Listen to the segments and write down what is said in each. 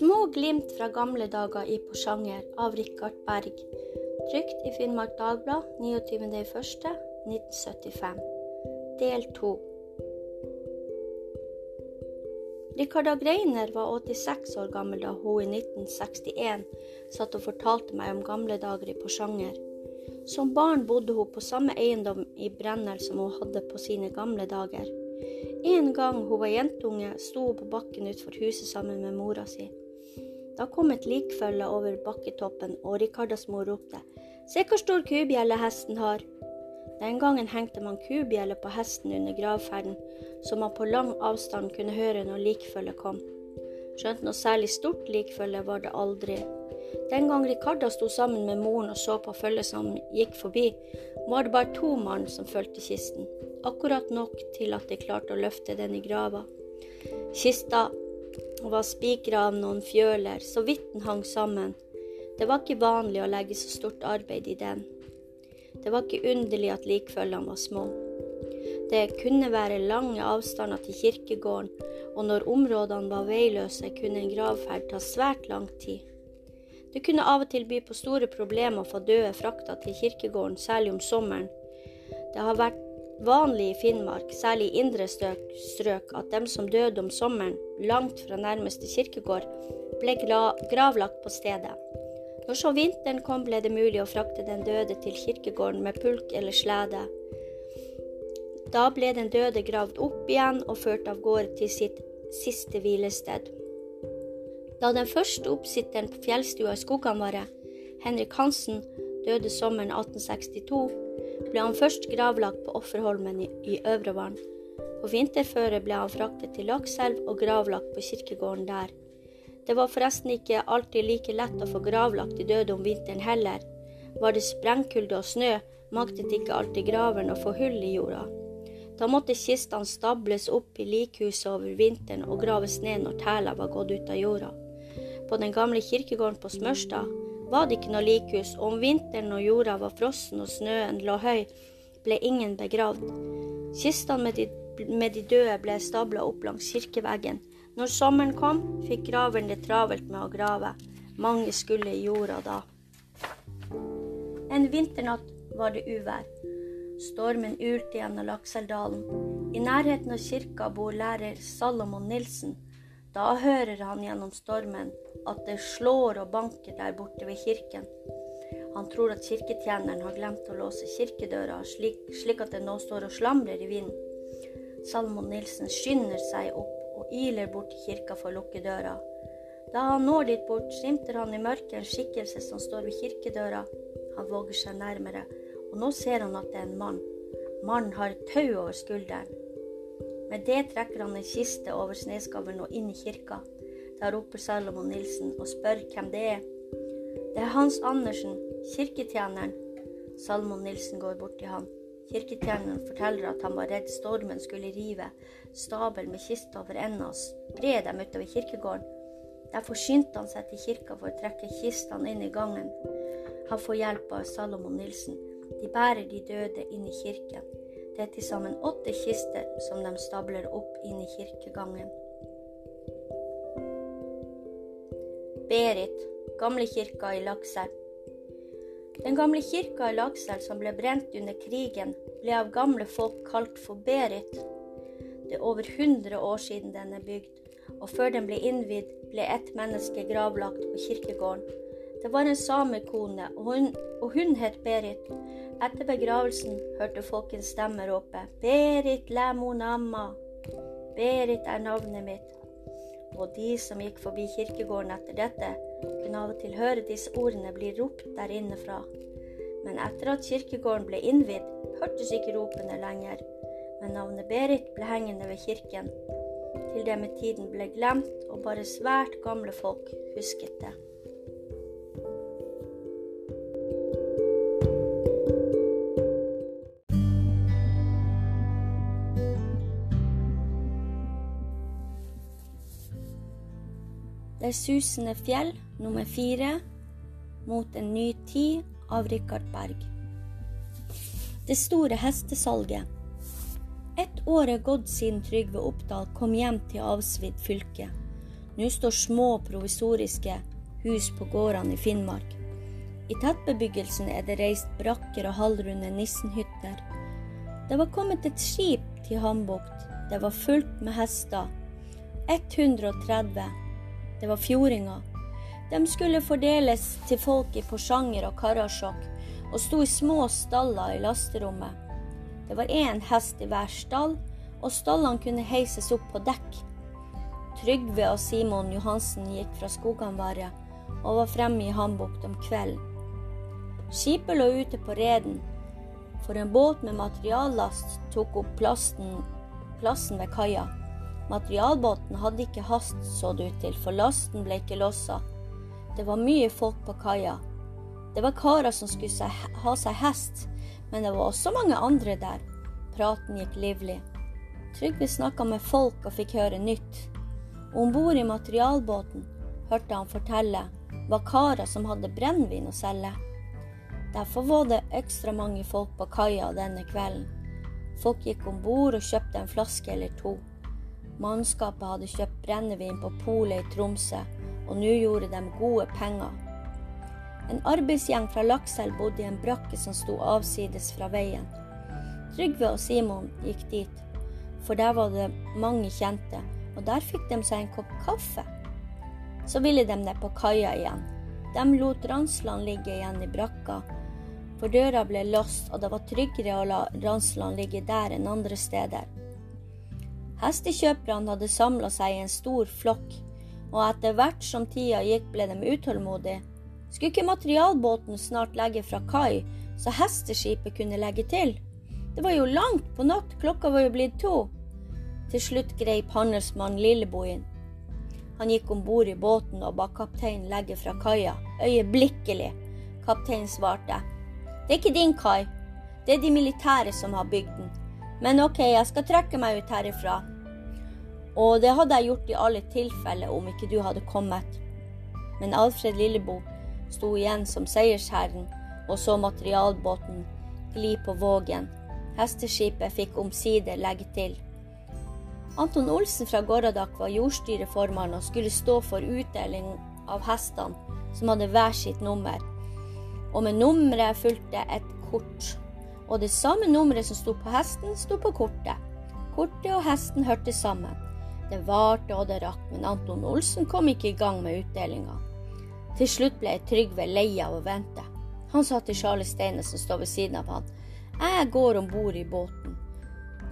Små glimt fra gamle dager i Porsanger av Rikard Berg. Trykt i Finnmark Dagblad 29.01.1975. Del 2. Rikarda Greiner var 86 år gammel da hun i 1961 satt og fortalte meg om gamle dager i Porsanger. Som barn bodde hun på samme eiendom i Brennel som hun hadde på sine gamle dager. En gang hun var jentunge, sto hun på bakken utenfor huset sammen med mora si. Da kom et likfølge over bakketoppen, og Rikardas mor ropte Se hvor stor kubjelle hesten har. Den gangen hengte man kubjelle på hesten under gravferden, så man på lang avstand kunne høre når likfølget kom. Skjønt noe særlig stort likfølge var det aldri. Den gang Rikarda sto sammen med moren og så på følget som gikk forbi, var det bare to mann som fulgte kisten, akkurat nok til at de klarte å løfte den i grava. Kista var spikra av noen fjøler, så vidt den hang sammen. Det var ikke vanlig å legge så stort arbeid i den. Det var ikke underlig at likfølgene var små. Det kunne være lange avstander til kirkegården, og når områdene var veiløse, kunne en gravferd ta svært lang tid. Det kunne av og til by på store problemer å få døde frakta til kirkegården, særlig om sommeren. Det har vært vanlig i Finnmark, særlig i indre strøk, at dem som døde om sommeren, langt fra nærmeste kirkegård, ble gravlagt på stedet. Når så vinteren kom, ble det mulig å frakte den døde til kirkegården med pulk eller slede. Da ble den døde gravd opp igjen og ført av gårde til sitt siste hvilested. Da den første oppsitteren på fjellstua i våre, Henrik Hansen, døde sommeren 1862, ble han først gravlagt på Offerholmen i Øvrevann. På vinterføre ble han fraktet til Lakselv og gravlagt på kirkegården der. Det var forresten ikke alltid like lett å få gravlagt de døde om vinteren heller. Var det sprengkulde og snø, maktet ikke alltid graveren å få hull i jorda. Da måtte kistene stables opp i likhuset over vinteren og graves ned når tæla var gått ut av jorda. På den gamle kirkegården på Smørstad var det ikke noe likhus, og om vinteren når jorda var frossen og snøen lå høy, ble ingen begravd. Kistene med med de døde ble stabla opp langs kirkeveggen. Når sommeren kom, fikk graveren det travelt med å grave. Mange skulle i jorda da. En vinternatt var det uvær. Stormen ulte gjennom Lakseldalen. I nærheten av kirka bor lærer Salomon Nilsen. Da hører han gjennom stormen at det slår og banker der borte ved kirken. Han tror at kirketjeneren har glemt å låse kirkedøra, slik, slik at den nå står og slamrer i vinden. Salmon Nilsen skynder seg opp og iler bort til kirka for å lukke døra. Da han når dit bort, skimter han i mørket en skikkelse som står ved kirkedøra. Han våger seg nærmere, og nå ser han at det er en mann. Mannen har et tau over skulderen. Med det trekker han en kiste over snøskavlen og inn i kirka. Da roper Salomon Nilsen og spør hvem det er. Det er Hans Andersen, kirketjeneren. Salomon Nilsen går bort til han. Kirketjeneren forteller at han var redd stormen skulle rive stabel med kister over ende og spre dem utover kirkegården. Derfor skyndte han seg til kirka for å trekke kistene inn i gangen. Han får hjelp av Salomon Nilsen. De bærer de døde inn i kirken. Det er til sammen åtte kister som de stabler opp inn i kirkegangen. Berit, gamlekirka i Lakselv. Den gamle kirka i Lakselv som ble brent under krigen, ble av gamle folk kalt for Berit. Det er over 100 år siden den er bygd, og før den ble innvidd, ble ett menneske gravlagt på kirkegården. Det var en samekone, og hun, og hun het Berit. Etter begravelsen hørte folk en stemme rope Berit Lemonamma. Berit er navnet mitt. Og de som gikk forbi kirkegården etter dette, kunne av og til høre disse ordene bli ropt der inne fra. Men etter at kirkegården ble innvidd, hørtes ikke ropene lenger. Men navnet Berit ble hengende ved kirken, til det med tiden ble glemt, og bare svært gamle folk husket det. Det susende fjell nummer fire mot en ny tid av Rikard Berg. Det store hestesalget. Ett år er gått siden Trygve Oppdal kom hjem til avsvidd fylke. Nå står små provisoriske hus på gårdene i Finnmark. I tettbebyggelsen er det reist brakker og halvrunde nissenhytter. Det var kommet et skip til Hambukt. Det var fullt med hester. 130. Det var fjordinger. De skulle fordeles til folk i Porsanger og Karasjok og sto i små staller i lasterommet. Det var én hest i hver stall, og stallene kunne heises opp på dekk. Trygve og Simon Johansen gikk fra Skoganvaret og var fremme i Hambukt om kvelden. Skipet lå ute på reden, for en båt med materiallast tok opp plassen, plassen ved kaia. Materialbåten hadde ikke hast, så det ut til, for lasten ble ikke lossa. Det var mye folk på kaia. Det var karer som skulle ha seg hest, men det var også mange andre der. Praten gikk livlig. Trygve snakka med folk og fikk høre nytt. Om bord i materialbåten hørte han fortelle var karer som hadde brennevin å selge. Derfor var det ekstra mange folk på kaia denne kvelden. Folk gikk om bord og kjøpte en flaske eller to. Mannskapet hadde kjøpt brennevin på polet i Tromsø, og nå gjorde de gode penger. En arbeidsgjeng fra Lakselv bodde i en brakke som sto avsides fra veien. Trygve og Simon gikk dit, for der var det mange kjente, og der fikk de seg en kopp kaffe. Så ville de ned på kaia igjen. De lot Ransland ligge igjen i brakka, for døra ble låst, og det var tryggere å la Ransland ligge der enn andre steder. Hestekjøperne hadde samla seg i en stor flokk, og etter hvert som tida gikk, ble de utålmodige skulle ikke materialbåten snart legge fra kai, så hesteskipet kunne legge til? Det var jo langt på natt, klokka var jo blitt to. Til slutt greip handelsmann Lillebo inn. Han gikk om bord i båten og ba kapteinen legge fra kaia, øyeblikkelig. Kapteinen svarte. Det er ikke din kai, det er de militære som har bygd den. Men ok, jeg skal trekke meg ut herifra. Og det hadde jeg gjort i alle tilfeller om ikke du hadde kommet. Men Alfred Lillebo sto igjen som seiersherren og så materialbåten gli på vågen. Hesteskipet fikk omsider legge til. Anton Olsen fra Gåradak var jordstyreformann og skulle stå for utdeling av hestene, som hadde hver sitt nummer. Og med nummeret fulgte et kort. Og det samme nummeret som sto på hesten, sto på kortet. Kortet og hesten hørte sammen. Det varte og det rakk, men Anton Olsen kom ikke i gang med utdelinga. Til slutt ble Trygve lei av å vente. Han sa til Charlie Steine som står ved siden av han, jeg går om bord i båten.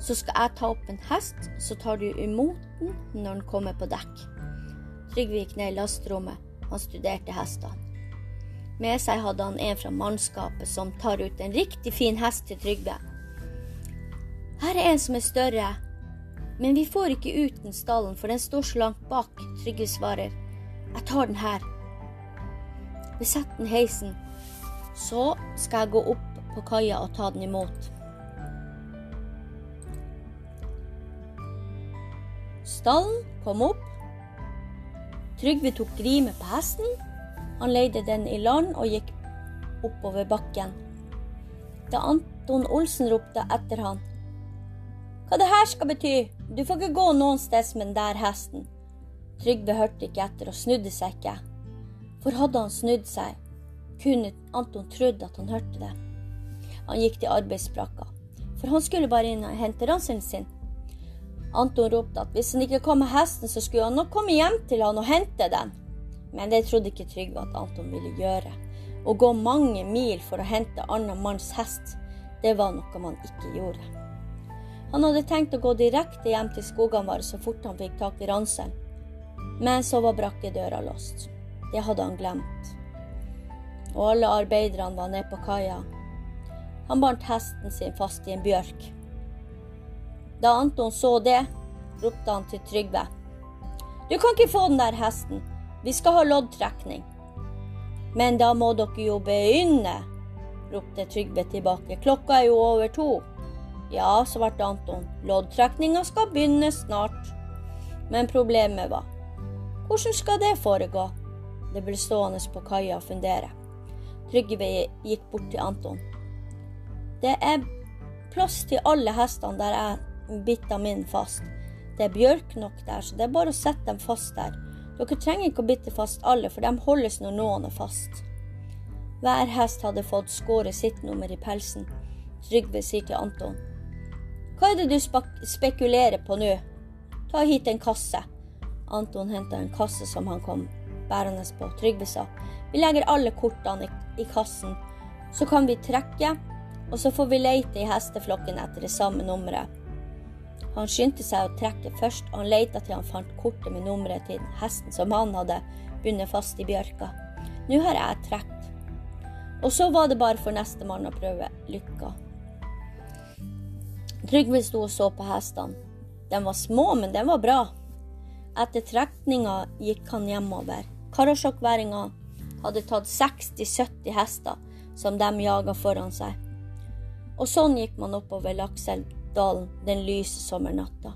Så skal jeg ta opp en hest, så tar du imot den når den kommer på dekk. Trygve gikk ned i lasterommet. Han studerte hestene. Med seg hadde han en fra mannskapet som tar ut en riktig fin hest til Trygve. Her er en som er større, men vi får ikke ut den stallen, for den står så langt bak. Trygve svarer. Jeg tar den her. Vi setter den heisen. Så skal jeg gå opp på kaia og ta den imot. Stallen kom opp. Trygve tok grimet på hesten. Han leide den i land og gikk oppover bakken. Da Anton Olsen ropte etter han. Hva det her skal bety? Du får ikke gå noen sted med den der hesten. Trygve hørte ikke etter og snudde seg ikke. For hadde han snudd seg, kunne Anton trodd at han hørte det. Han gikk til arbeidsbrakka, for han skulle bare inn og hente ranselen sin. Anton ropte at hvis han ikke kom med hesten, så skulle han nok komme hjem til han og hente den. Men det trodde ikke Trygve at Anton ville gjøre. Å gå mange mil for å hente annen manns hest, det var noe man ikke gjorde. Han hadde tenkt å gå direkte hjem til Skoganvar så fort han fikk tak i ranselen, men så var brakkedøra låst. Det hadde han glemt. Og alle arbeiderne var nede på kaia. Han bandt hesten sin fast i en bjørk. Da Anton så det, ropte han til Trygve. Du kan ikke få den der hesten. Vi skal ha loddtrekning. Men da må dere jo begynne, ropte Trygve tilbake. Klokka er jo over to. Ja, svarte Anton. Loddtrekninga skal begynne snart. Men problemet var hvordan skal det foregå? Det ble stående på kaia og fundere. Trygve gikk bort til Anton. Det er plass til alle hestene der jeg bitta min fast. Det er bjørk nok der, så det er bare å sette dem fast der. Dere trenger ikke å bitte fast alle, for de holdes når noen er fast. Hver hest hadde fått skåret sitt nummer i pelsen. Trygve sier til Anton. Hva er det du spekulerer på nå? Ta hit en kasse. Anton henta en kasse som han kom bærende på. Trygve sa. Vi legger alle kortene i, kassen, så kan vi trekke, og så får vi leite i hesteflokken etter det samme nummeret. Han skyndte seg å trekke først, og han leita til han fant kortet med nummeret til hesten som han hadde bundet fast i bjørka. Nå har jeg trukket. Og så var det bare for nestemann å prøve lykka. Trygve sto og så på hestene. De var små, men de var bra. Etter trekninga gikk han hjemover. Karasjokværinga hadde tatt 60-70 hester som de jaga foran seg. Og sånn gikk man oppover Lakselvdalen den lyse sommernatta.